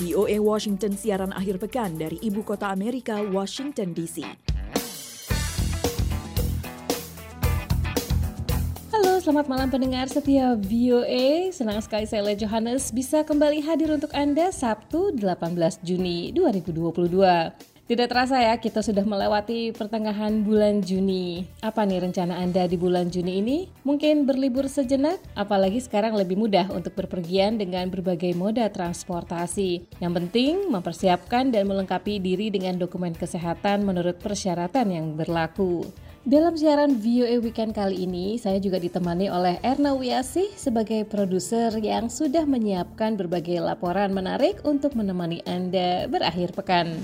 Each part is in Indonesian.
VOA Washington siaran akhir pekan dari ibu kota Amerika, Washington DC. Halo, selamat malam pendengar setia VOA. Senang sekali saya Le Johannes bisa kembali hadir untuk Anda Sabtu 18 Juni 2022. Tidak terasa ya, kita sudah melewati pertengahan bulan Juni. Apa nih rencana Anda di bulan Juni ini? Mungkin berlibur sejenak? Apalagi sekarang lebih mudah untuk berpergian dengan berbagai moda transportasi. Yang penting, mempersiapkan dan melengkapi diri dengan dokumen kesehatan menurut persyaratan yang berlaku. Dalam siaran VOA Weekend kali ini, saya juga ditemani oleh Erna Wiasih sebagai produser yang sudah menyiapkan berbagai laporan menarik untuk menemani Anda berakhir pekan.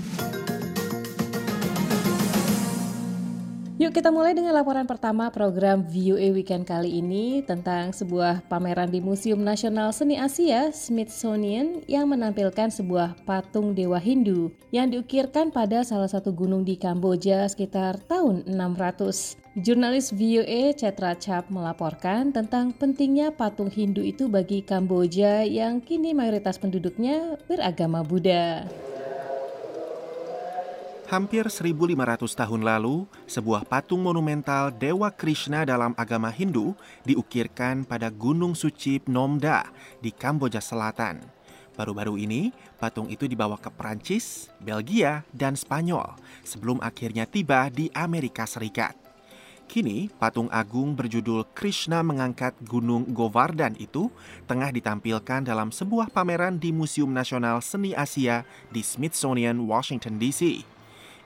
Yuk kita mulai dengan laporan pertama program VOA Weekend kali ini tentang sebuah pameran di Museum Nasional Seni Asia Smithsonian yang menampilkan sebuah patung Dewa Hindu yang diukirkan pada salah satu gunung di Kamboja sekitar tahun 600. Jurnalis VOA Cetra Chap melaporkan tentang pentingnya patung Hindu itu bagi Kamboja yang kini mayoritas penduduknya beragama Buddha. Hampir 1500 tahun lalu, sebuah patung monumental Dewa Krishna dalam agama Hindu diukirkan pada Gunung Suci Phnomda di Kamboja Selatan. Baru-baru ini, patung itu dibawa ke Prancis, Belgia, dan Spanyol sebelum akhirnya tiba di Amerika Serikat. Kini, patung agung berjudul Krishna mengangkat Gunung Govardhan itu tengah ditampilkan dalam sebuah pameran di Museum Nasional Seni Asia di Smithsonian, Washington, D.C.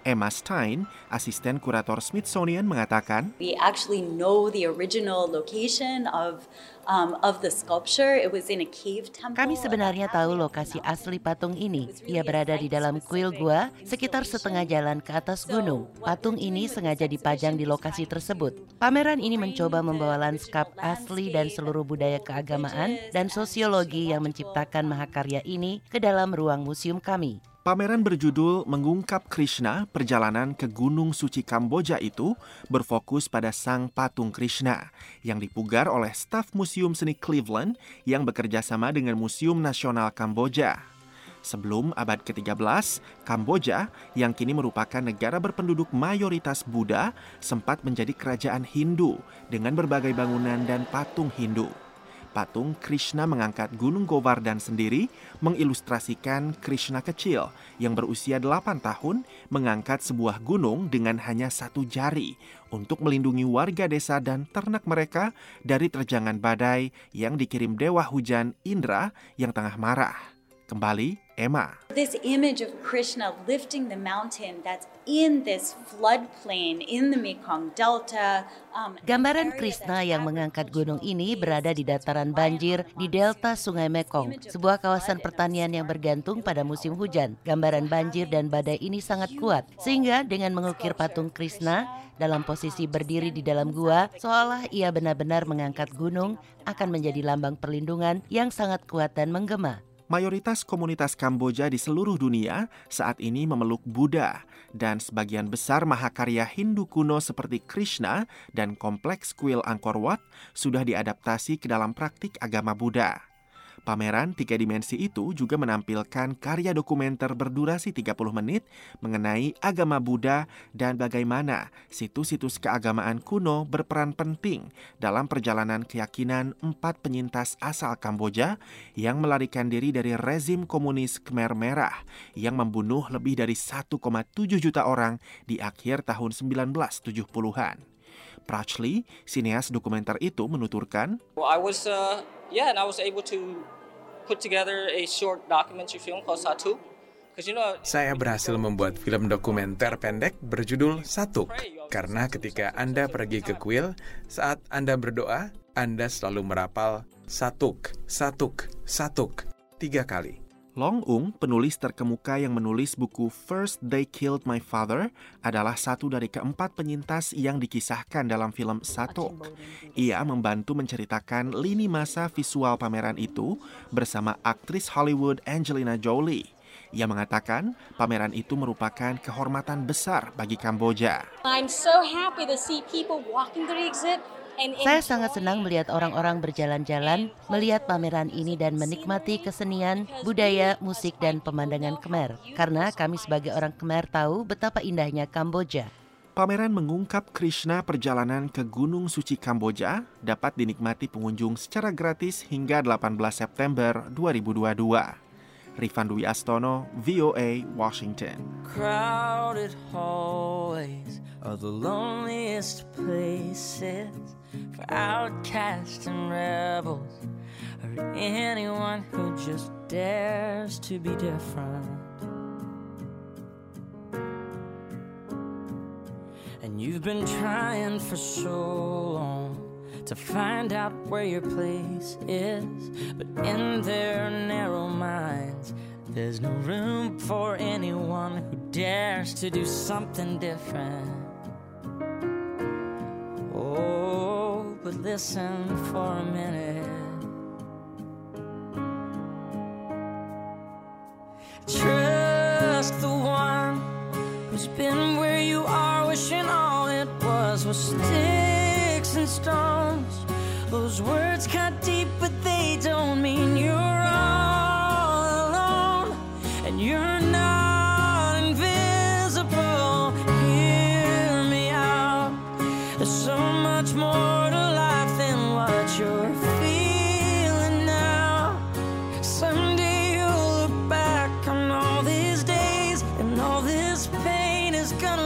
Emma Stein, asisten kurator Smithsonian mengatakan, We actually know the original location of um, of the sculpture. It was in a cave temple. Kami sebenarnya tahu lokasi asli patung ini. Ia berada di dalam kuil gua sekitar setengah jalan ke atas gunung. Patung ini sengaja dipajang di lokasi tersebut. Pameran ini mencoba membawa lanskap asli dan seluruh budaya keagamaan dan sosiologi yang menciptakan mahakarya ini ke dalam ruang museum kami. Pameran berjudul Mengungkap Krishna, Perjalanan ke Gunung Suci Kamboja itu berfokus pada sang patung Krishna yang dipugar oleh staf Museum Seni Cleveland yang bekerja sama dengan Museum Nasional Kamboja. Sebelum abad ke-13, Kamboja yang kini merupakan negara berpenduduk mayoritas Buddha sempat menjadi kerajaan Hindu dengan berbagai bangunan dan patung Hindu patung Krishna mengangkat Gunung Govardhan sendiri mengilustrasikan Krishna kecil yang berusia 8 tahun mengangkat sebuah gunung dengan hanya satu jari untuk melindungi warga desa dan ternak mereka dari terjangan badai yang dikirim Dewa Hujan Indra yang tengah marah. Kembali, Emma. This image of Krishna lifting the mountain that's in this floodplain in the Mekong Delta. Um, Gambaran Krishna yang mengangkat gunung ini berada di dataran banjir di delta Sungai Mekong, sebuah kawasan pertanian yang bergantung pada musim hujan. Gambaran banjir dan badai ini sangat kuat, sehingga dengan mengukir patung Krishna dalam posisi berdiri di dalam gua, seolah ia benar-benar mengangkat gunung akan menjadi lambang perlindungan yang sangat kuat dan menggema. Mayoritas komunitas Kamboja di seluruh dunia saat ini memeluk Buddha dan sebagian besar mahakarya Hindu kuno seperti Krishna dan kompleks kuil Angkor Wat sudah diadaptasi ke dalam praktik agama Buddha. Pameran tiga dimensi itu juga menampilkan karya dokumenter berdurasi 30 menit mengenai agama Buddha dan bagaimana situs-situs keagamaan kuno berperan penting dalam perjalanan keyakinan empat penyintas asal Kamboja yang melarikan diri dari rezim komunis Khmer Merah yang membunuh lebih dari 1,7 juta orang di akhir tahun 1970-an. Prachley, sineas dokumenter itu menuturkan, well, I was, uh yeah, and I was able to put together a short documentary film called Satu. Saya berhasil membuat film dokumenter pendek berjudul Satuk. Karena ketika Anda pergi ke kuil, saat Anda berdoa, Anda selalu merapal Satuk, Satuk, Satuk tiga kali. Long Ung, penulis terkemuka yang menulis buku First They Killed My Father, adalah satu dari keempat penyintas yang dikisahkan dalam film Satok. Ia membantu menceritakan lini masa visual pameran itu bersama aktris Hollywood Angelina Jolie. Ia mengatakan pameran itu merupakan kehormatan besar bagi Kamboja. I'm so happy to see people walking through the exhibit Saya sangat senang melihat orang-orang berjalan-jalan, melihat pameran ini dan menikmati kesenian, budaya, musik, dan pemandangan Khmer. Karena kami sebagai orang Khmer tahu betapa indahnya Kamboja. Pameran mengungkap Krishna perjalanan ke Gunung Suci Kamboja dapat dinikmati pengunjung secara gratis hingga 18 September 2022. Rifan Dwi Astono, VOA, Washington. Crowded hallways are the loneliest places for outcasts and rebels or anyone who just dares to be different. And you've been trying for so long to find out where your place is. But in their narrow minds, there's no room for anyone who dares to do something different. Listen for a minute. Trust the one who's been where you are, wishing all it was was sticks and stones. Those words cut deep, but they don't mean you're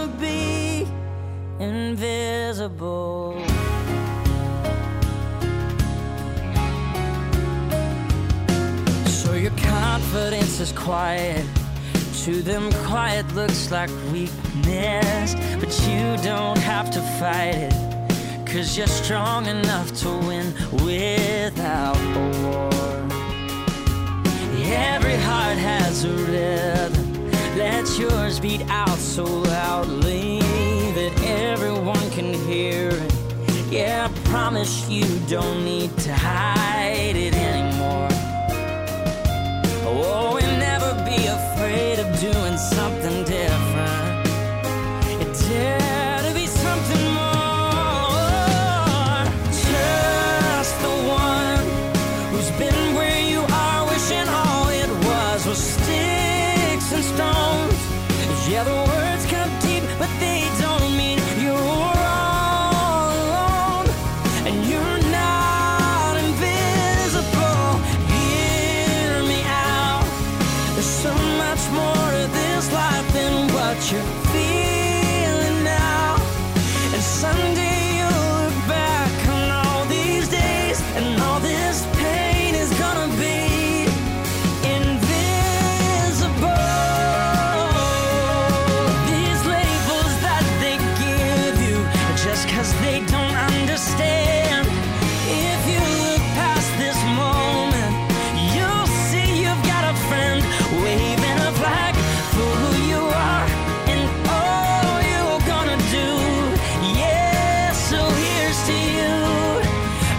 gonna be invisible. So your confidence is quiet. To them, quiet looks like weakness, but you don't have to fight it. Cause you're strong enough to win without a war. Every heart has a rhythm. Let yours beat out so loudly that everyone can hear it. Yeah, I promise you don't need to hide it anymore. Oh, and never be afraid of doing something different. Dare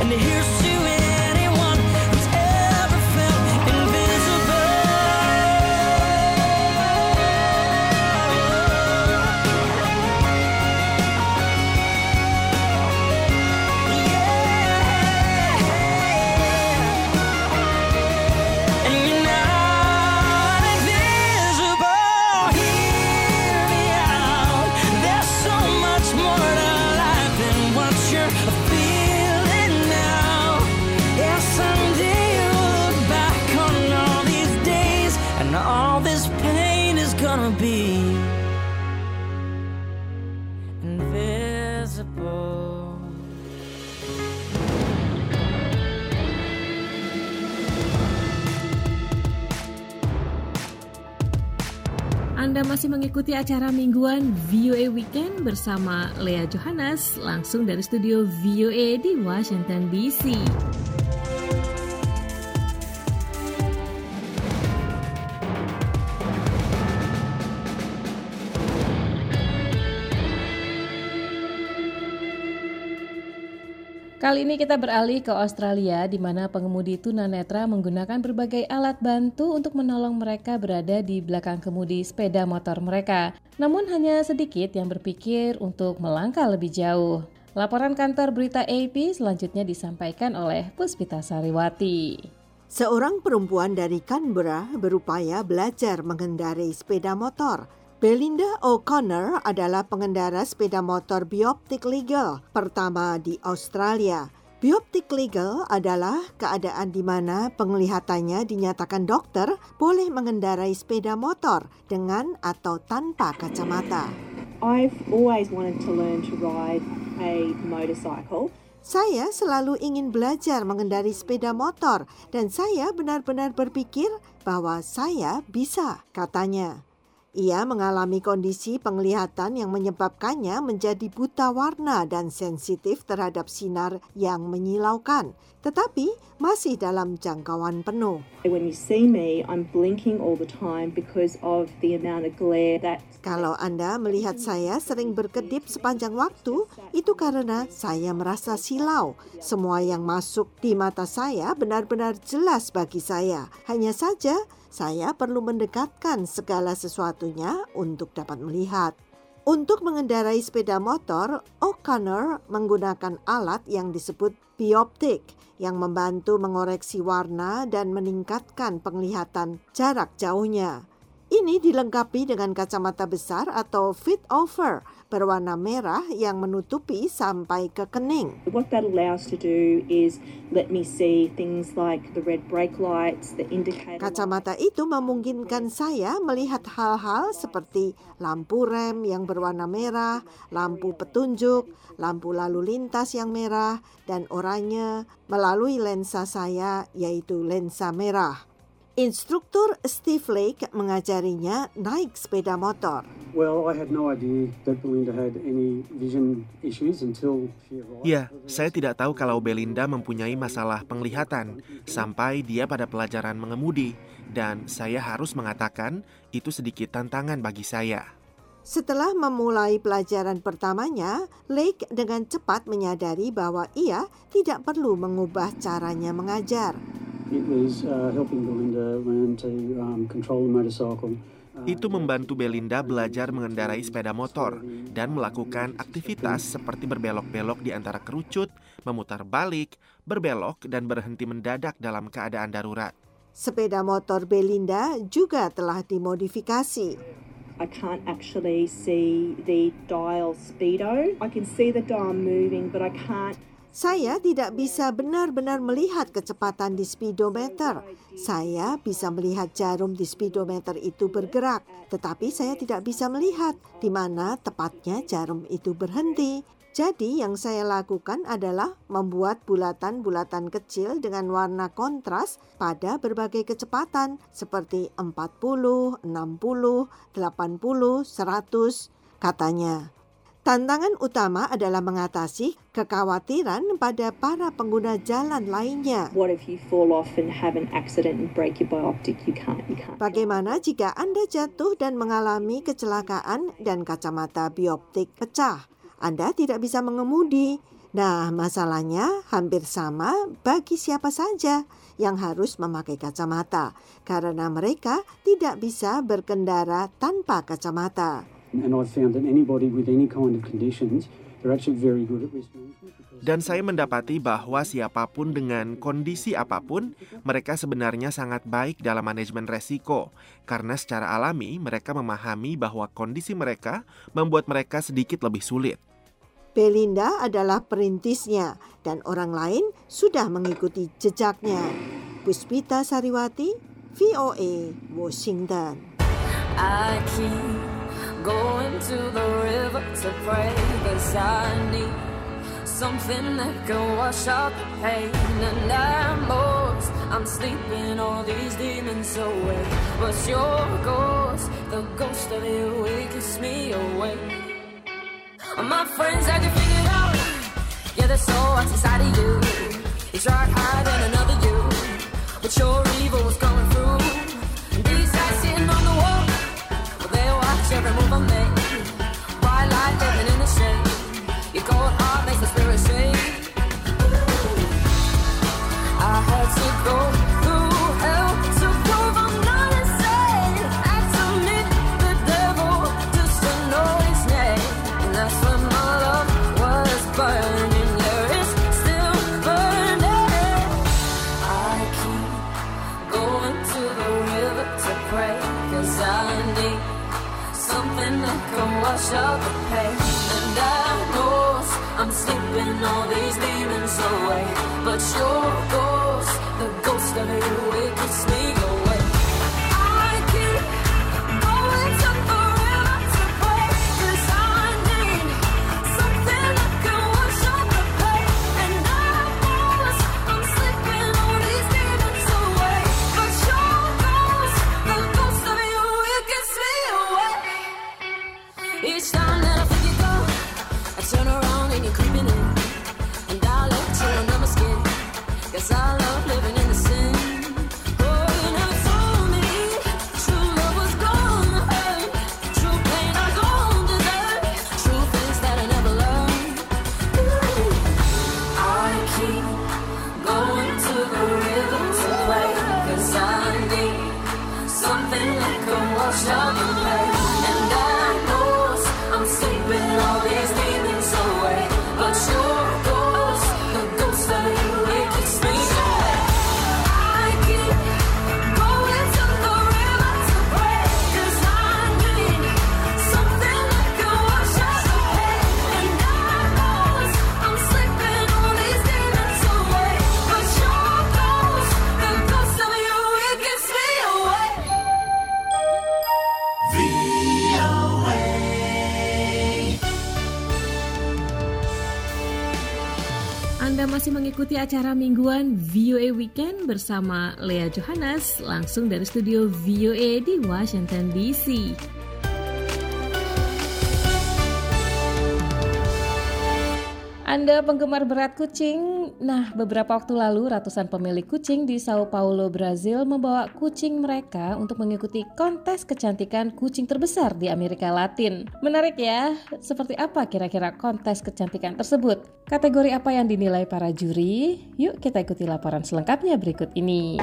and here's mengikuti acara mingguan VOA Weekend bersama Lea Johannes langsung dari studio VOA di Washington DC. Kali ini kita beralih ke Australia di mana pengemudi tunanetra menggunakan berbagai alat bantu untuk menolong mereka berada di belakang kemudi sepeda motor mereka. Namun hanya sedikit yang berpikir untuk melangkah lebih jauh. Laporan kantor berita AP selanjutnya disampaikan oleh Puspita Sariwati. Seorang perempuan dari Canberra berupaya belajar mengendarai sepeda motor. Belinda O'Connor adalah pengendara sepeda motor Bioptic Legal pertama di Australia. Bioptic Legal adalah keadaan di mana penglihatannya dinyatakan dokter boleh mengendarai sepeda motor dengan atau tanpa kacamata. I've always wanted to learn to ride a motorcycle. Saya selalu ingin belajar mengendarai sepeda motor dan saya benar-benar berpikir bahwa saya bisa, katanya. Ia mengalami kondisi penglihatan yang menyebabkannya menjadi buta warna dan sensitif terhadap sinar yang menyilaukan, tetapi masih dalam jangkauan penuh. When you see me, I'm blinking all the time because of the amount of glare that Kalau Anda melihat saya sering berkedip sepanjang waktu, itu karena saya merasa silau. Semua yang masuk di mata saya benar-benar jelas bagi saya. Hanya saja, saya perlu mendekatkan segala sesuatunya untuk dapat melihat. Untuk mengendarai sepeda motor, O'Connor menggunakan alat yang disebut bioptik yang membantu mengoreksi warna dan meningkatkan penglihatan jarak jauhnya. Ini dilengkapi dengan kacamata besar atau fit over berwarna merah yang menutupi sampai ke kening. What that allows to do is let me see things like the red brake lights, the indicator. Kacamata itu memungkinkan saya melihat hal-hal seperti lampu rem yang berwarna merah, lampu petunjuk, lampu lalu lintas yang merah, dan oranye melalui lensa saya yaitu lensa merah. Instruktur Steve Lake mengajarinya naik sepeda motor. Well, I had no idea that Belinda had any vision issues until she arrived. Ya, saya tidak tahu kalau Belinda mempunyai masalah penglihatan sampai dia pada pelajaran mengemudi dan saya harus mengatakan itu sedikit tantangan bagi saya. Setelah memulai pelajaran pertamanya, Lake dengan cepat menyadari bahwa ia tidak perlu mengubah caranya mengajar. It was uh, helping Belinda learn to um, control the motorcycle. uh, Itu membantu Belinda belajar mengendarai sepeda motor dan melakukan aktivitas seperti berbelok-belok di antara kerucut, memutar balik, berbelok, dan berhenti mendadak dalam keadaan darurat. Sepeda motor Belinda juga telah dimodifikasi. I can't actually see the dial speedo. I can see the dial moving, but I can't Saya tidak bisa benar-benar melihat kecepatan di speedometer. Saya bisa melihat jarum di speedometer itu bergerak, tetapi saya tidak bisa melihat di mana tepatnya jarum itu berhenti. Jadi yang saya lakukan adalah membuat bulatan-bulatan kecil dengan warna kontras pada berbagai kecepatan seperti 40, 60, 80, 100 katanya. Tantangan utama adalah mengatasi kekhawatiran pada para pengguna jalan lainnya. Bagaimana jika Anda jatuh dan mengalami kecelakaan dan kacamata bioptik pecah? Anda tidak bisa mengemudi. Nah, masalahnya hampir sama bagi siapa saja yang harus memakai kacamata karena mereka tidak bisa berkendara tanpa kacamata. And I've found that anybody with any kind of conditions, they're actually very good at risk management. because- Dan saya mendapati bahwa siapa pun dengan kondisi apa pun, mereka sebenarnya sangat baik dalam manajemen resiko, karena secara alami mereka memahami bahwa kondisi mereka membuat mereka sedikit lebih sulit. Belinda adalah perintisnya dan orang lain sudah mengikuti jejaknya. Puspita Sariwati, VOA, Washington. I keep to the river to pray. Cause I need something that can wash out the pain. And I'm lost, I'm sleeping all these demons away. But your ghost, the ghost of you, it keeps me awake. My friends had you figured out. Yeah, there's so what's inside of you. You tried hiding another you. But your evil was coming through to the river to pray, cause I need something that can wash out the pain. And I know I'm sleeping all these demons away, but your ghost, the ghost of you, I need something like a wash up mengikuti acara mingguan VOA Weekend bersama Lea Johannes langsung dari studio VOA di Washington DC. Anda penggemar berat kucing? Nah, beberapa waktu lalu ratusan pemilik kucing di Sao Paulo, Brazil membawa kucing mereka untuk mengikuti kontes kecantikan kucing terbesar di Amerika Latin. Menarik ya, seperti apa kira-kira kontes kecantikan tersebut? Kategori apa yang dinilai para juri? Yuk kita ikuti laporan selengkapnya berikut ini.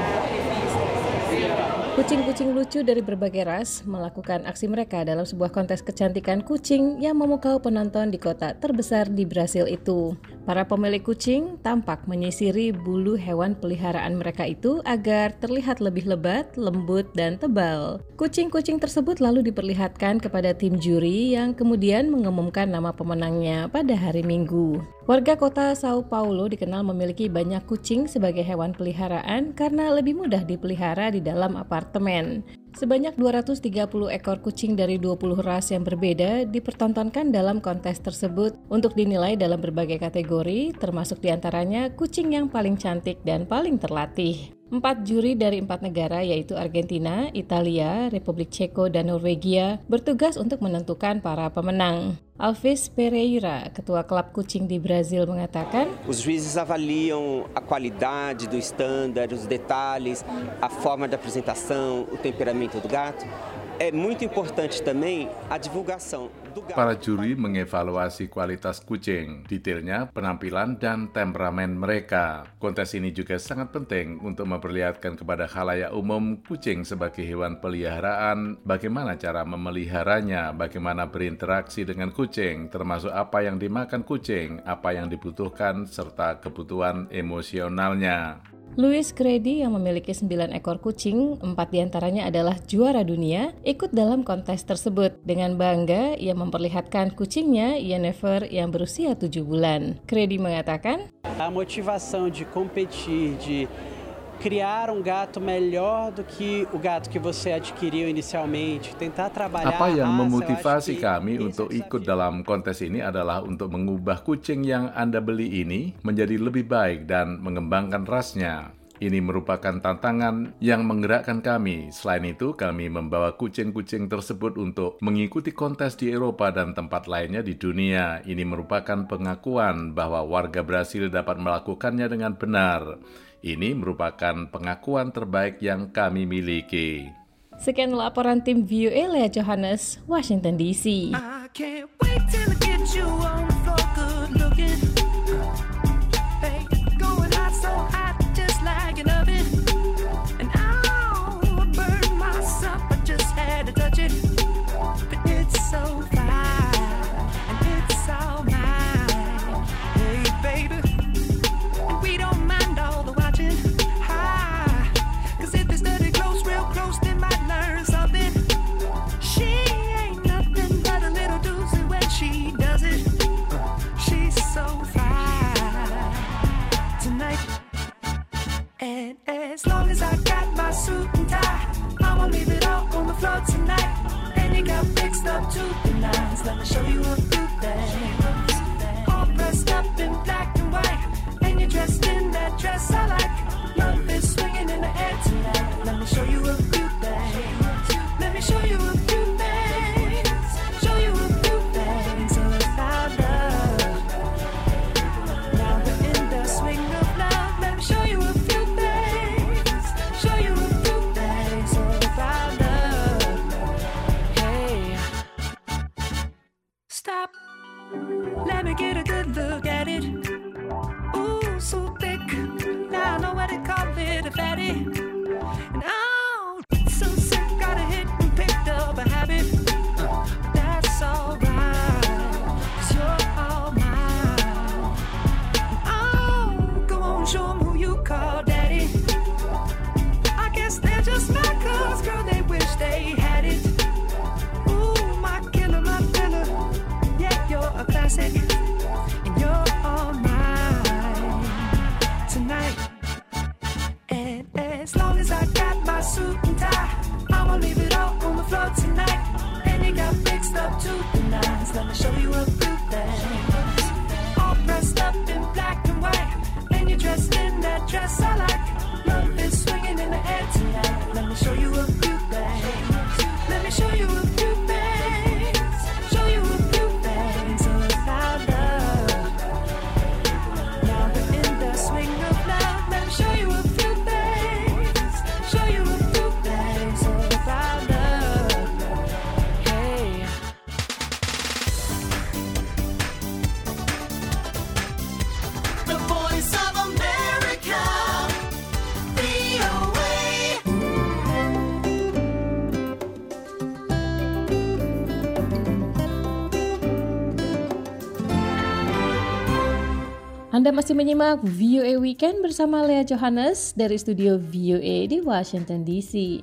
Kucing-kucing lucu dari berbagai ras melakukan aksi mereka dalam sebuah kontes kecantikan kucing yang memukau penonton di kota terbesar di Brasil itu. Para pemilik kucing tampak menyisiri bulu hewan peliharaan mereka itu agar terlihat lebih lebat, lembut, dan tebal. Kucing-kucing tersebut lalu diperlihatkan kepada tim juri yang kemudian mengumumkan nama pemenangnya pada hari Minggu. Warga kota Sao Paulo dikenal memiliki banyak kucing sebagai hewan peliharaan karena lebih mudah dipelihara di dalam apartemen. Sebanyak 230 ekor kucing dari 20 ras yang berbeda dipertontonkan dalam kontes tersebut untuk dinilai dalam berbagai kategori, termasuk di antaranya kucing yang paling cantik dan paling terlatih. Empat juri dari empat negara yaitu Argentina, Italia, Republik Ceko, dan Norwegia bertugas untuk menentukan para pemenang. Alves Pereira, ketua klub kucing di Brazil mengatakan, Os juízes avaliam a qualidade do standard, os detalhes, a forma da apresentação, o temperamento do gato. É muito importante também a divulgação. Para juri mengevaluasi kualitas kucing, detailnya, penampilan, dan temperamen mereka. Kontes ini juga sangat penting untuk memperlihatkan kepada khalayak umum kucing sebagai hewan peliharaan, bagaimana cara memeliharanya, bagaimana berinteraksi dengan kucing, termasuk apa yang dimakan kucing, apa yang dibutuhkan, serta kebutuhan emosionalnya. Louis Grady yang memiliki 9 ekor kucing, empat di antaranya adalah juara dunia, ikut dalam kontes tersebut. Dengan bangga, ia memperlihatkan kucingnya, Yennefer, yang berusia 7 bulan. Grady mengatakan, A motivação de competir, de criar um gato melhor do que o gato que você adquiriu inicialmente, tentar trabalhar Apa yang memotivasi kami untuk ikut dalam kontes ini adalah untuk mengubah kucing yang Anda beli ini menjadi lebih baik dan mengembangkan rasnya. Ini merupakan tantangan yang menggerakkan kami. Selain itu, kami membawa kucing-kucing tersebut untuk mengikuti kontes di Eropa dan tempat lainnya di dunia. Ini merupakan pengakuan bahwa warga Brasil dapat melakukannya dengan benar. Ini merupakan pengakuan terbaik yang kami miliki. Sekian laporan tim VOA Lea Johannes, Washington DC. I can't wait till I get you on the floor, good looking. Let me show you a few things. All dressed up in black and white, and you're dressed in that dress I like. Love is swinging in the air tonight. Let me show you a few things. Let me show you a Anda masih menyimak VOA Weekend bersama Lea Johannes dari studio VOA di Washington DC.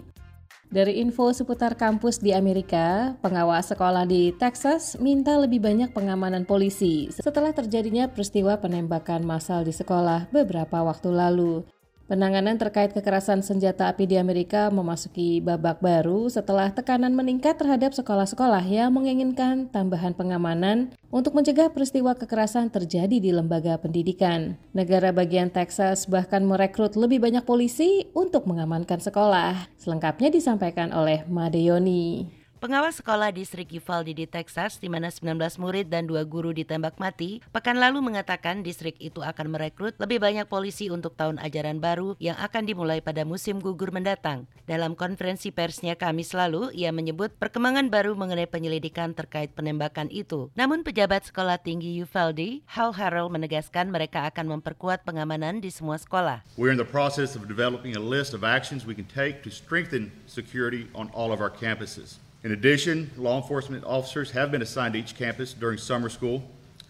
Dari info seputar kampus di Amerika, pengawas sekolah di Texas minta lebih banyak pengamanan polisi setelah terjadinya peristiwa penembakan massal di sekolah beberapa waktu lalu. Penanganan terkait kekerasan senjata api di Amerika memasuki babak baru setelah tekanan meningkat terhadap sekolah-sekolah yang menginginkan tambahan pengamanan untuk mencegah peristiwa kekerasan terjadi di lembaga pendidikan. Negara bagian Texas bahkan merekrut lebih banyak polisi untuk mengamankan sekolah. Selengkapnya disampaikan oleh Madeyoni. Pengawas sekolah distrik Uvalde di Texas di mana 19 murid dan dua guru ditembak mati, pekan lalu mengatakan distrik itu akan merekrut lebih banyak polisi untuk tahun ajaran baru yang akan dimulai pada musim gugur mendatang. Dalam konferensi persnya Kamis lalu, ia menyebut perkembangan baru mengenai penyelidikan terkait penembakan itu. Namun pejabat sekolah tinggi Uvalde, Hal Harrell menegaskan mereka akan memperkuat pengamanan di semua sekolah. We're in the process of developing a list of actions we can take to strengthen security on all of our campuses. In addition, law enforcement officers have been assigned to each campus during summer school,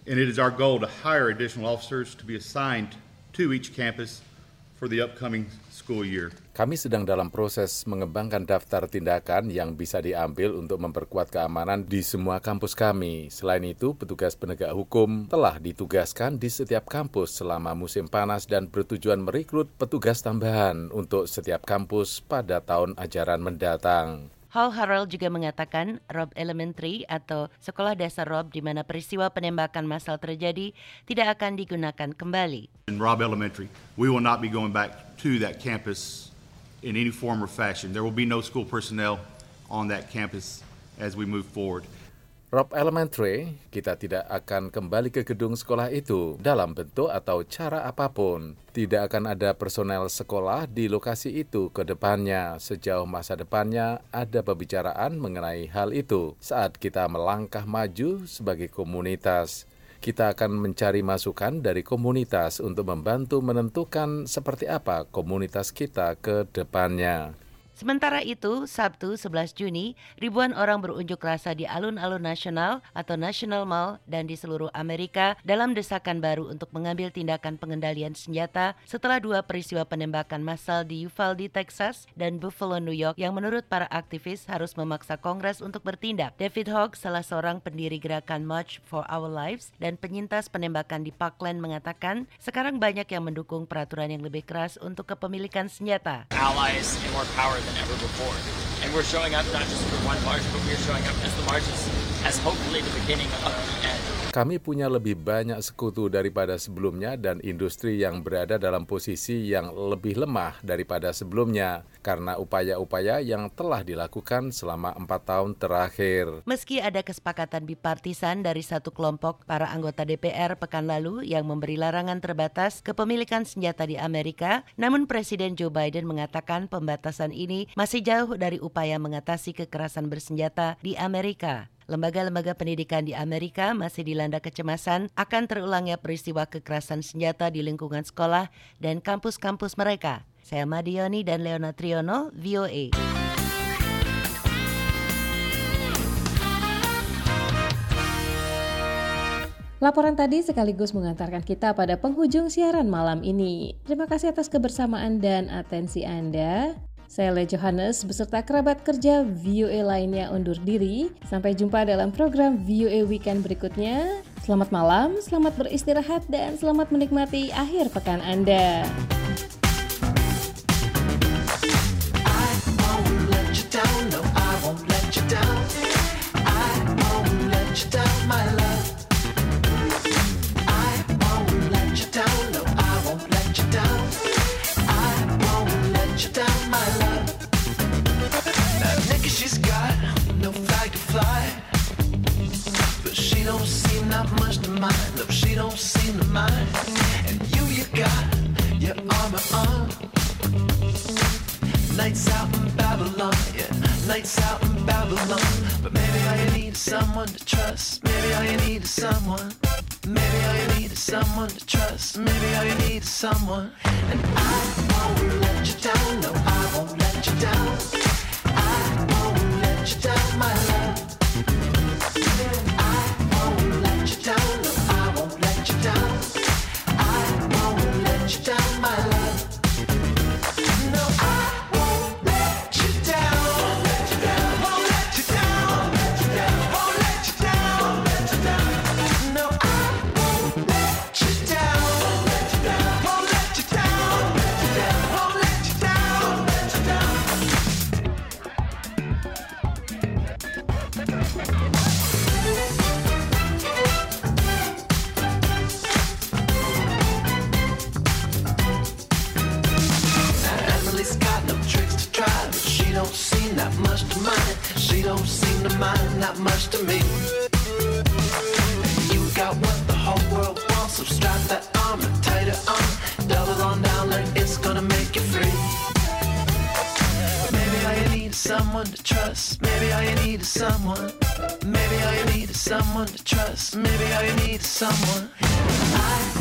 and it is our goal to hire additional officers to be assigned to each campus for the upcoming school year. Kami sedang dalam proses mengembangkan daftar tindakan yang bisa diambil untuk memperkuat keamanan di semua kampus kami. Selain itu, petugas penegak hukum telah ditugaskan di setiap kampus selama musim panas dan bertujuan merekrut petugas tambahan untuk setiap kampus pada tahun ajaran mendatang. Hal Harrell juga mengatakan Rob Elementary atau sekolah dasar Rob di mana peristiwa penembakan massal terjadi tidak akan digunakan kembali. In Robb Elementary, we will not be going back to that campus in any form or fashion. There will be no school personnel on that campus as we move forward. Rob Elementary, kita tidak akan kembali ke gedung sekolah itu dalam bentuk atau cara apa pun. Tidak akan ada personel sekolah di lokasi itu ke depannya. Sejauh masa depannya ada pembicaraan mengenai hal itu saat kita melangkah maju sebagai komunitas. Kita akan mencari masukan dari komunitas untuk membantu menentukan seperti apa komunitas kita ke depannya. Sementara itu, Sabtu 11 Juni, ribuan orang berunjuk rasa di alun-alun nasional atau National Mall dan di seluruh Amerika dalam desakan baru untuk mengambil tindakan pengendalian senjata setelah dua peristiwa penembakan massal di Uvalde, Texas dan Buffalo, New York yang menurut para aktivis harus memaksa Kongres untuk bertindak. David Hogg, salah seorang pendiri gerakan March for Our Lives dan penyintas penembakan di Parkland mengatakan, sekarang banyak yang mendukung peraturan yang lebih keras untuk kepemilikan senjata. allies than ever before. And we're showing up not just for one march, but we're showing up as the marches as hopefully the beginning of the end. Kami punya lebih banyak sekutu daripada sebelumnya dan industri yang berada dalam posisi yang lebih lemah daripada sebelumnya karena upaya-upaya yang telah dilakukan selama empat tahun terakhir. Meski ada kesepakatan bipartisan dari satu kelompok para anggota DPR pekan lalu yang memberi larangan terbatas kepemilikan senjata di Amerika, namun Presiden Joe Biden mengatakan pembatasan ini masih jauh dari upaya mengatasi kekerasan bersenjata di Amerika. Lembaga-lembaga pendidikan di Amerika masih dilanda kecemasan akan terulangnya peristiwa kekerasan senjata di lingkungan sekolah dan kampus-kampus mereka. Saya Madioni dan Leona Triono, VOA. Laporan tadi sekaligus mengantarkan kita pada penghujung siaran malam ini. Terima kasih atas kebersamaan dan atensi Anda. Saya Le Johannes beserta kerabat kerja VOA lainnya undur diri. Sampai jumpa dalam program VOA Weekend berikutnya. Selamat malam, selamat beristirahat, dan selamat menikmati akhir pekan Anda. Someone. Strap that armor tighter on. Double on down like it's gonna make you free. Maybe all you need is someone to trust. Maybe all you need is someone. Maybe all you need is someone to trust. Maybe all you need is someone. I